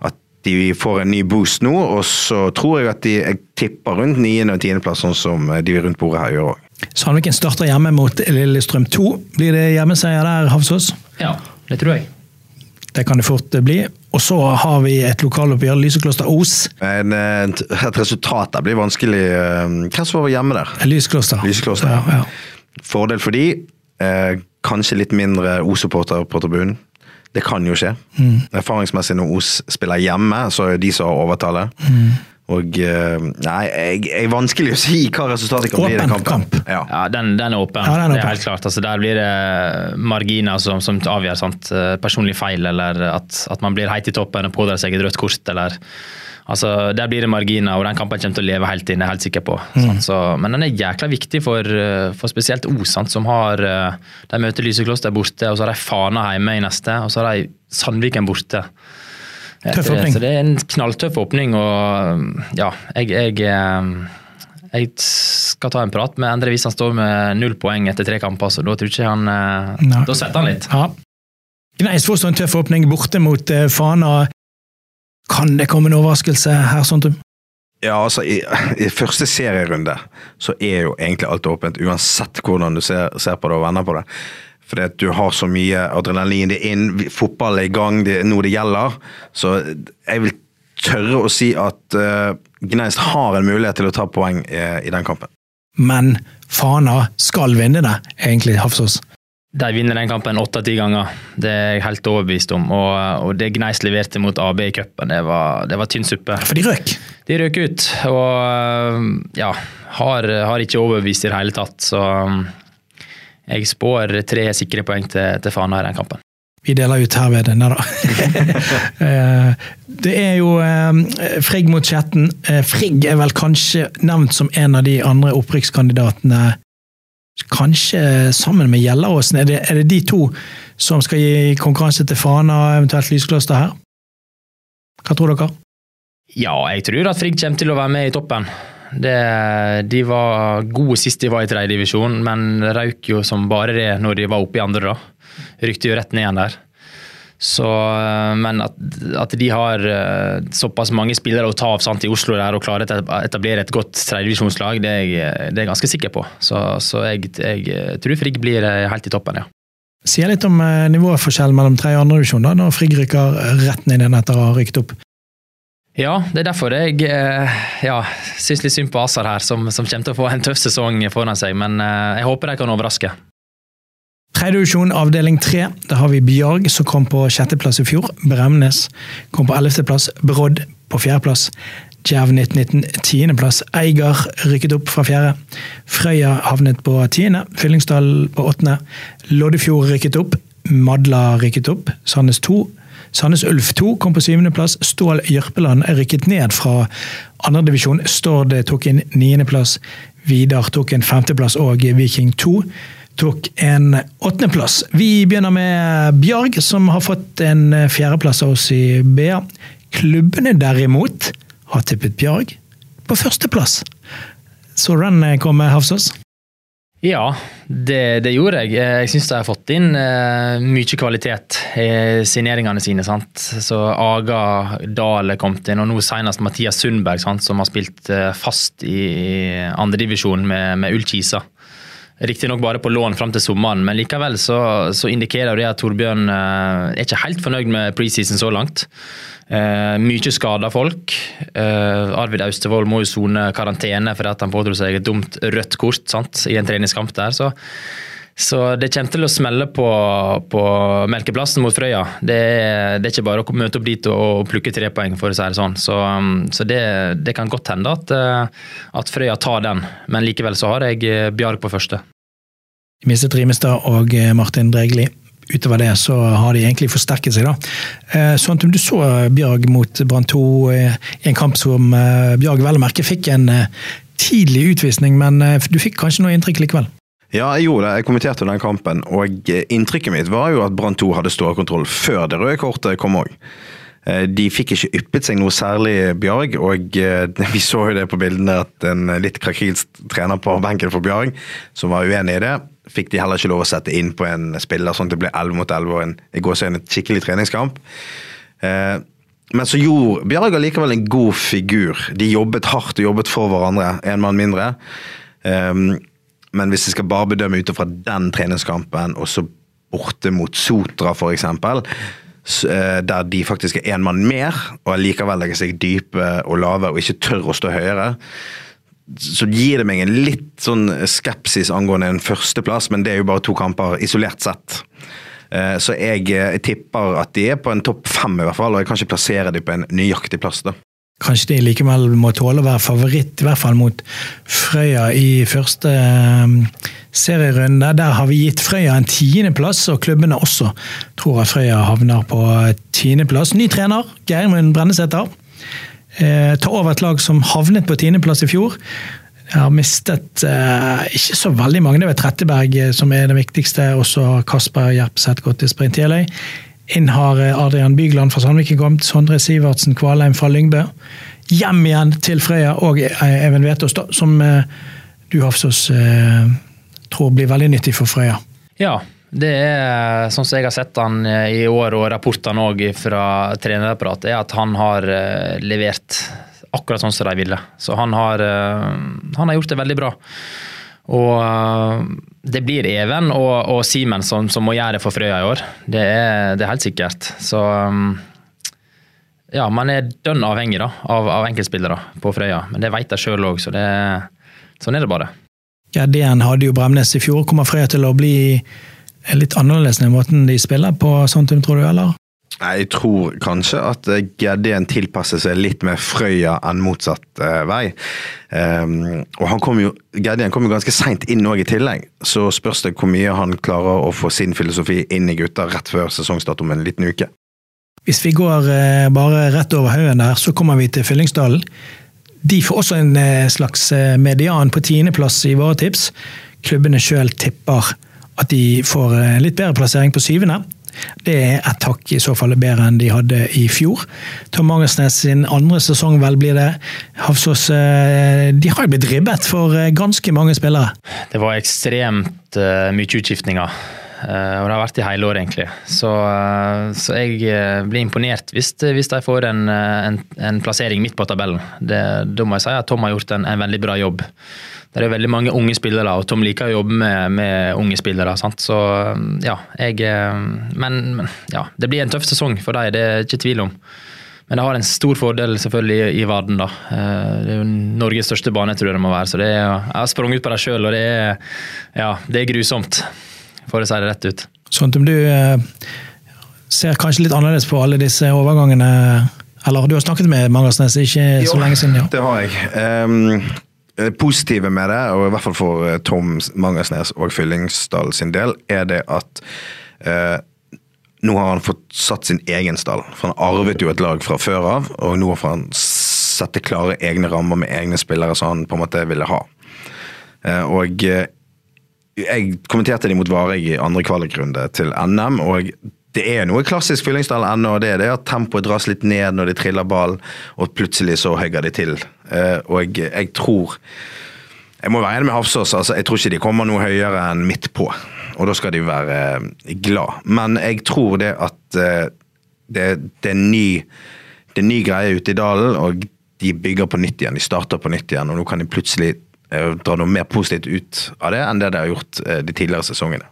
At de får en ny boost nå, og så tror jeg at de jeg tipper rundt 9. og 10. plass, sånn som de rundt bordet her gjør òg. Sandviken starter hjemme mot Lillestrøm 2. Blir det hjemmeseier der, Havsås? Ja, det tror jeg. Det kan det fort bli. Og så har vi et lokaloppgjør, Lysekloster Os. En, et resultat der blir vanskelig. Eh, hvem som var hjemme der? Lysekloster. Lysekloster. Ja, ja. Fordel for de, eh, kanskje litt mindre Os-supporter på tribunen. Det kan jo skje. Mm. Erfaringsmessig når Os spiller hjemme, så er det de som har overtallet. Mm. Og eh, Nei, jeg, jeg, vanskelig å si hva resultatet kan åpen bli i den kampen. Kamp. Ja, ja den, den, er åpen. Ja, den er åpen. Det er helt klart. Altså, der blir det marginer som, som avgjør sant? Eh, personlig feil, eller at, at man blir heit i toppen og pådrar seg et rødt kort. eller Altså, Der blir det marginer, og den kampen kommer til å leve helt inn, jeg er helt sikker på. Mm. Så, men den er jækla viktig for, eh, for spesielt Osant, som har De møter Lysekloster borte, og så har de Fana hjemme i neste, og så har de Sandviken borte. Tøff åpning. Så det er en knalltøff åpning, og ja, jeg, jeg, eh, jeg skal ta en prat med Endre hvis han står med null poeng etter tre kamper, så da tror ikke han eh, Nei. Da svetter han litt. Ja. Gneisvoll står en tøff åpning borte mot uh, Fana. Kan det komme en overraskelse her, Sontum? Ja, altså i, i, første serierunde så er jo egentlig alt åpent, uansett hvordan du ser, ser på det og vender på det. Fordi at du har så mye adrenalin. Det er inn, fotball er i gang, det er noe det gjelder. Så jeg vil tørre å si at uh, Gneist har en mulighet til å ta poeng i, i den kampen. Men Fana skal vinne det, egentlig, Hafsås? De vinner den kampen åtte av ti ganger, det er jeg helt overbevist om. Og, og det Gneist leverte mot AB i cupen, det var, det var tynn suppe. For de røk? De røk ut, og ja, har, har ikke overbevist i det hele tatt. Så jeg spår tre sikre poeng til, til Fana i den kampen. Vi deler ut herved, nei da. Eh, det er jo eh, Frigg mot Skjetten. Eh, Frigg er vel kanskje nevnt som en av de andre opprykkskandidatene. Kanskje sammen med Gjelleråsen. Er det, er det de to som skal gi konkurranse til Fana, eventuelt Lyskloster her? Hva tror dere? Ja, jeg tror at Frigg kommer til å være med i toppen. Det, de var gode sist de var i tredjedivisjon, men røyk jo som bare det når de var oppe i andre. da. Rykte jo rett ned igjen der. Så, eh, men at, at, de har eh, såpass mange spillere å ta av sant, i Oslo der og klarer å etablere et godt tredjedivisjonslag, det, er jeg ganske sikker på. Så, så jeg, jeg, tror Frigg blir eh, helt i toppen, ja. Sier litt om nivåforskjellen mellom tredje og andre divisjon, da, når Frigg rykker rett ned igjen etter å ha rykket opp. Ja, det er derfor jeg eh, ja, syns litt synd på Asar her, som, som, kommer til å få en tøff sesong foran seg. Men eh, jeg håper de kan overraske. Tredjedivisjon avdeling tre. Der har vi Bjarg, som kom på sjetteplass i fjor. Bremnes kom på ellevteplass. Brodd på fjerdeplass. Djerv 1919 tiendeplass. Eiger rykket opp fra fjerde. Frøya havnet på tiende. Fyllingsdal på åttende. Loddefjord rykket opp. Madla rykket opp. Sandnes 2 Sandnes Ulf 2 kom på syvendeplass. Stål Jørpeland rykket ned fra andredivisjon. Stord tok en niendeplass. Vidar tok en femteplass og Viking 2 tok en åttendeplass. Vi begynner med Bjarg, som har fått en fjerdeplass av oss i BA. Klubbene derimot har tippet Bjarg på førsteplass. Så den kommer, Hafsås? Ja, det, det, gjorde jeg. Jeg syns de har fått inn uh, mye kvalitet i signeringene sine. sant? Så Aga Dahl er kommet inn, og nå senest Mathias Sundberg, sant? som har spilt uh, fast i, i andredivisjon med, med Ullkisa. Riktignok bare på lån fram til sommeren, men likevel så, så indikerer det at Torbjørn eh, er ikke helt fornøyd med preseason så langt. Eh, mye skada folk. Eh, Arvid Austevoll må jo sone karantene fordi han pådro seg et dumt rødt kort sant, i en treningskamp der. Så, så det kommer til å smelle på, på Melkeplassen mot Frøya. Det det er, ikke bare å møte opp dit og, og plukke tre poeng, for å si det sånn. Så, um, så det, det, kan godt hende at, at, Frøya tar den, men likevel så har jeg Bjarg på første. Mistet Rimestad og Martin Dregli utover det så har de egentlig forsterket seg. da. Eh, sånn at Du så Bjørg mot Brann 2 eh, i en kamp som Bjarg vel å merke fikk en tidlig utvisning, men du fikk kanskje noe inntrykk likevel? Ja, jeg gjorde det. Jeg kommenterte den kampen, og inntrykket mitt var jo at Brann 2 hadde stålkontroll før det røde kortet kom òg. De fikk ikke yppet seg noe særlig, Bjarg, og vi så jo det på bildene at en litt krakilsk trener på benken for Bjarg, som var uenig i det, fikk de heller ikke lov å sette inn på en spiller, sånn at det ble 11 mot 11 og en, i en skikkelig treningskamp. Eh, men så gjorde Bjarg likevel en god figur. De jobbet hardt og jobbet for hverandre, en mann mindre. Men hvis jeg skal bare bedømme ut fra den treningskampen, og så borte mot Sotra f.eks., eh, der de faktisk er én mann mer, og likevel legger seg dype og lave og ikke tør å stå høyere, så gir det meg en litt sånn skepsis angående en førsteplass, men det er jo bare to kamper isolert sett. Eh, så jeg, jeg tipper at de er på en topp fem, i hvert fall, og jeg kan ikke plassere dem på en nøyaktig plass. da. Kanskje de likevel må tåle å være favoritt, i hvert fall mot Frøya i første um, serierunde. Der har vi gitt Frøya en tiendeplass, og klubbene også tror at Frøya havner på tiendeplass. Ny trener, Geirmund Brennesæter eh, ta over et lag som havnet på tiendeplass i fjor. Jeg har mistet eh, ikke så veldig mange. Det var Tretteberg eh, som er det viktigste. Også Kasper Jerpseth gått til Sprint Jeløy. Inn har eh, Adrian Bygland fra Sandviken kommet. Sondre Sivertsen Kvalheim fra Lyngbø. Hjem igjen til Frøya og eh, Even Vetås, som du Hafsås tror blir veldig nyttig for Frøya. Ja, det er sånn som jeg har sett han eh, i år, og rapportene òg fra trenerapparatet, er at han har eh, levert akkurat sånn som de ville. Så han har, eh, han har gjort det veldig bra. Og det blir Even og, og Simen som, som, må gjøre det for Frøya i år. Det er, det er helt sikkert. Så ja, man er dønn avhengig da, av, av enkeltspillere på Frøya. Men det vet de sjøl òg, så det, sånn er det bare. Ja, DN hadde jo Bremnes i fjor. Kommer Frøya til å bli litt annerledes enn måten de spiller på, sånt, tror du, eller? Jeg tror kanskje at GD-en tilpasser seg litt mer Frøya enn motsatt uh, vei. Um, og han kom jo, GD-en kom jo ganske seint inn òg i tillegg, så spørs det hvor mye han klarer å få sin filosofi inn i gutta rett før sesongstart om en liten uke. Hvis vi går uh, bare rett over haugen der, så kommer vi til Fyllingsdalen. De får også en uh, slags median på tiendeplass i våre tips. Klubbene sjøl tipper at de får eh, litt bedre plassering på syvende. Det er ett hakk i så fall bedre enn de hadde i fjor. Tom Mangersnes sin andre sesong vel blir det. Havsås eh, de har blitt ribbet for eh, ganske mange spillere. Det var ekstremt uh, mye utskiftninger. Uh, og det har vært i hele år, egentlig. Så, uh, så jeg blir imponert hvis, hvis de får en, en, en, plassering midt på tabellen. Det, da må jeg si at Tom har gjort en, en veldig bra jobb. Det er veldig mange unge spillere, og Tom liker å jobbe med, med unge spillere. Sant? Så ja, jeg men, ja, det blir en tøff sesong for dem, det er ikke tvil om. Men det har en stor fordel selvfølgelig i, Varden. da. Eh, det er jo Norges største bane, tror jeg det må være. så er, Jeg har sprunget på dem sjøl, og det er, ja, det er grusomt, for å si det rett ut. Sånn om du eh, ser kanskje litt annerledes på alle disse overgangene? Eller du har snakket med Mangersnes ikke så lenge siden? ja. det har jeg. Um, positive med det, og i hvert fall for eh, Tom Mangersnes og Fyllingsdal sin del, er det at eh, nå har han fått satt sin egen stall. For han arvet jo et lag fra før av, og nå får han sette klare egne rammer med egne spillere som han på en måte ville ha. Eh, og eh, Jeg kommenterte de mot Vareg i andre kvalikrunde til NM, og det er noe klassisk Fyllingsdal ennå, og det er det at tempoet dras litt ned når de triller ball, og plutselig så hogger de til. Eh, og jeg, jeg tror Jeg må være enig med Hafsås, altså, jeg tror ikke de kommer noe høyere enn midt på. Og da skal de være eh, glad. Men jeg tror det at eh, det, det, er ny, det er ny greie ute i dalen, og de bygger på nytt igjen. De starter på nytt igjen, og nå kan de plutselig dra noe mer positivt ut av det enn det de har gjort de tidligere sesongene.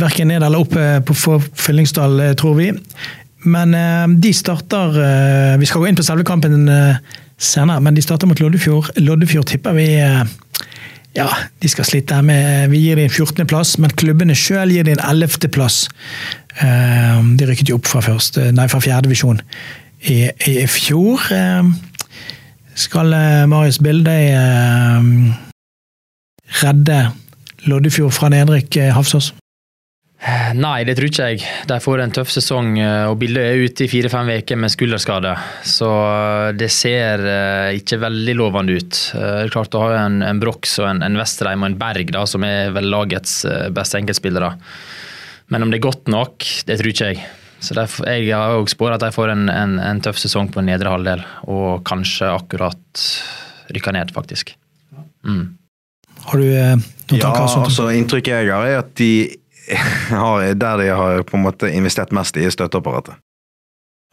Verken ned eller opp på Fyllingsdal, tror vi. Men de starter Vi skal gå inn på selve kampen senere, men de starter mot Loddefjord. Loddefjord tipper vi ja, de skal slite med Vi gir dem 14.-plass, men klubbene sjøl gir dem en 11.-plass. De rykket jo opp fra, første, nei, fra fjerdedivisjon i, i fjor. Skal Marius Bildøy redde Loddefjord fra nedrykk, Hafsås? Nei, det tror ikke jeg. De får en tøff sesong, og Bildøy er ute i fire-fem uker med skulderskade. Så det ser ikke veldig lovende ut. Det er klart å ha en, en Brox og en, en Vesterheim og en Berg, da, som er vel lagets beste enkeltspillere. Men om det er godt nok, det tror ikke jeg. Så derfor, Jeg har òg spåret at de får en, en, en, tøff sesong på nedre halvdel, og kanskje akkurat rykker ned, faktisk. Mm. Har du noen tanker? ja? Altså, inntrykket jeg har, er at de har, der de har på en måte investert mest i støtteapparatet.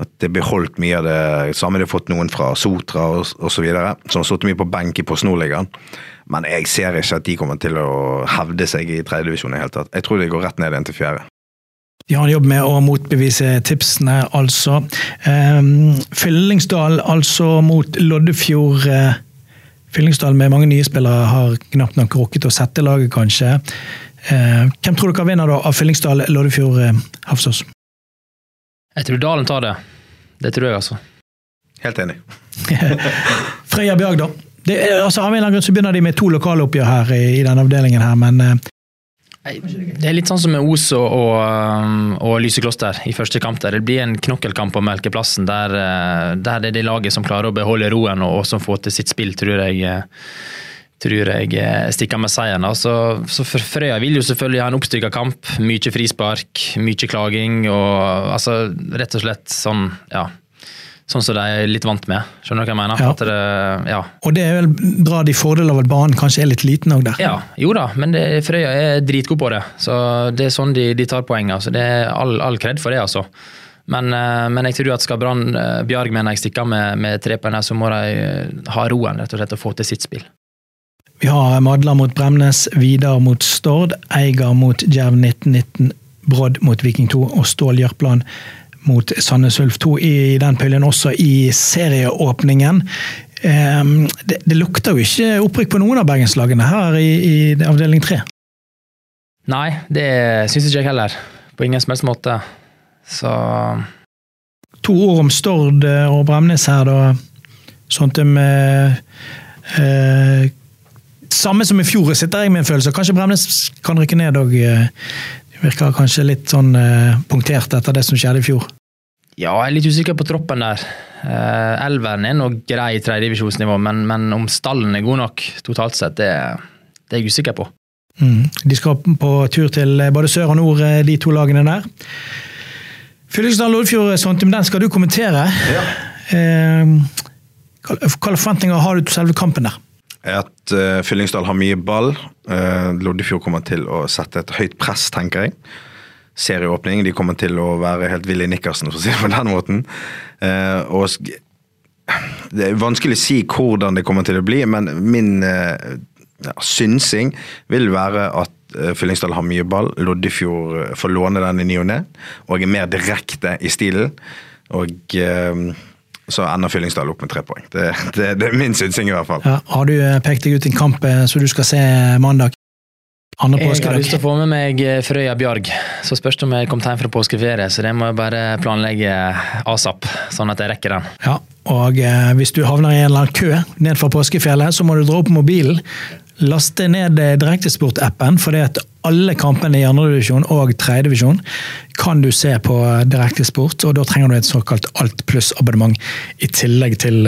At det blir holdt mye av det samme. De har fått noen fra Sotra osv. som har sittet mye på benk i Post Nord-ligaen. Men jeg ser ikke at de kommer til å hevde seg i tredjedivisjon i hele tatt. Jeg tror de går rett ned igjen til fjerde. De har en jobb med å motbevise tipsene, altså. Um, Fyllingsdal altså mot Loddefjord. Fyllingsdal med mange nye spillere har knapt nok rukket å sette laget, kanskje. Uh, hvem tror dere vinner da av Fyllingsdal, Loddefjord, uh, Hafsås? Jeg tror Dalen tar det. Det tror jeg, altså. Helt enig. Frøya Bjørg, da? Det altså, av en eller annen grunn så begynner de med to lokaloppgjør her i, i denne avdelingen, her, men uh, det er litt sånn som med Os og, og, og Lysekloster i første kamp. der. Det blir en knokkelkamp om melkeplassen der, der det er det laget som klarer å beholde roen og, og som får til sitt spill, tror jeg tror jeg stikker med seieren. Så, så Frøya vil jo selvfølgelig ha en oppstykka kamp. Mye frispark, mye klaging. og altså Rett og slett sånn, ja sånn som de er litt vant med. Skjønner du hva jeg mener? Ja. Det, ja. Og det er vel bra de fordeler av at banen kanskje er litt liten òg der? Ja, jo da, men det, Frøya er dritgod på det. Så Det er sånn de, de tar poengene. Altså. Det er all, all kred for det, altså. Men, men, jeg tror at skal Brann Bjarg mener jeg stikke med, med tre poeng her, så må de ha roen rett og slett og få til sitt spill. Vi har Madla mot Bremnes, Vidar mot Stord, Eiger mot Djerv 1919, Brodd mot Viking 2 og Stål Jørpeland mot Sandnes Ulf 2 i den pøljen, også i serieåpningen. Det, det, lukter jo ikke opprykk på noen av bergenslagene her i, i avdeling 3. Nei, det syns ikke jeg heller. På ingen som helst måte. Så To ord om Stord og Bremnes her, da. Sånt med eh, Samme som i fjor, sitter jeg med en følelse. Kanskje Bremnes kan rykke ned òg. Virker kanskje litt sånn eh, punktert etter det som skjedde i fjor. Ja, jeg er litt usikker på troppen der. Eh, Elveren er nå grei tredjedivisjonsnivå, men, men om stallen er god nok totalt sett, det, det er jeg usikker på. Mm. De skal på tur til både sør og nord, de to lagene der. Fyllingsdal Loddefjord, Sontim, den skal du kommentere. Ja. Eh, hvilke forventninger har du til selve kampen der? At uh, Fyllingsdal har mye ball. Uh, Loddefjord kommer til å sette et høyt press, tenker jeg. Serieåpning. De kommer til å være helt Willy nikkersen, for å si det på den måten. Uh, og det er vanskelig å si hvordan det kommer til å bli, men min ja, synsing vil være at Fyllingsdal har mye ball. Loddefjord får låne den i ny og ne, og er mer direkte i stilen. Og så ender Fyllingsdal opp med tre poeng. Det, det, det er min synsing, i hvert fall. Ja, har du pekt deg ut en kamp som du skal se mandag? Andre jeg har lyst til å få med meg Frøya Bjarg. Så spørs det om jeg kommer hjem fra påskeferie, så det må jeg bare planlegge asap, sånn at jeg rekker den. Ja, og eh, hvis du havner i en eller annen kø ned fra påskefjellet, så må du dra opp mobilen. Laste ned Direktesport-appen, for det at alle kampene i andredivisjon og tredjedivisjon kan du se på Direktesport, og da trenger du et såkalt alt pluss-abonnement i tillegg til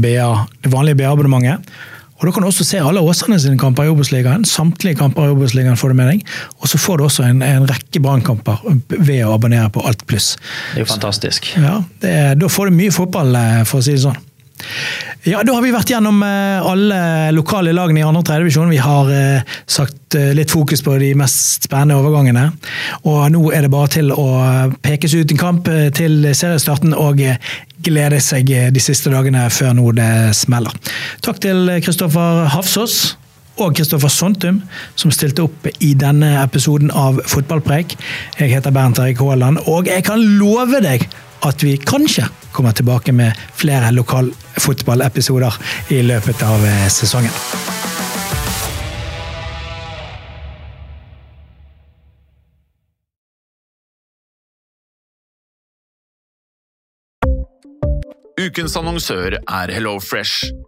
BA, det vanlige BA-abonnementet. Og Da kan du også se alle Åsane sine kamper i Obos-ligaen. Samtlige kamper i Obos-ligaen får du med deg. Og så får du også en, en rekke brannkamper ved å abonnere på Alt pluss. Det er jo fantastisk. Ja, det Da får du mye fotball, eh, for å si det sånn. Ja, Da har vi vært gjennom eh, alle lokale lagene i 2. og 3. divisjon. Vi har eh, sagt eh, litt fokus på de mest spennende overgangene. Og nå er det bare til å pekes ut en kamp til seriestarten og glede seg de siste dagene før nå det smeller. Takk til Kristoffer Hafsås og Kristoffer Sontum, som stilte opp i denne episoden av Fotballpreik. Jeg heter Bernt Erik Haaland, og jeg kan love deg at vi kanskje kommer tilbake med flere lokalfotballepisoder i løpet av eh, sesongen. Ukens annonsør er HelloFresh.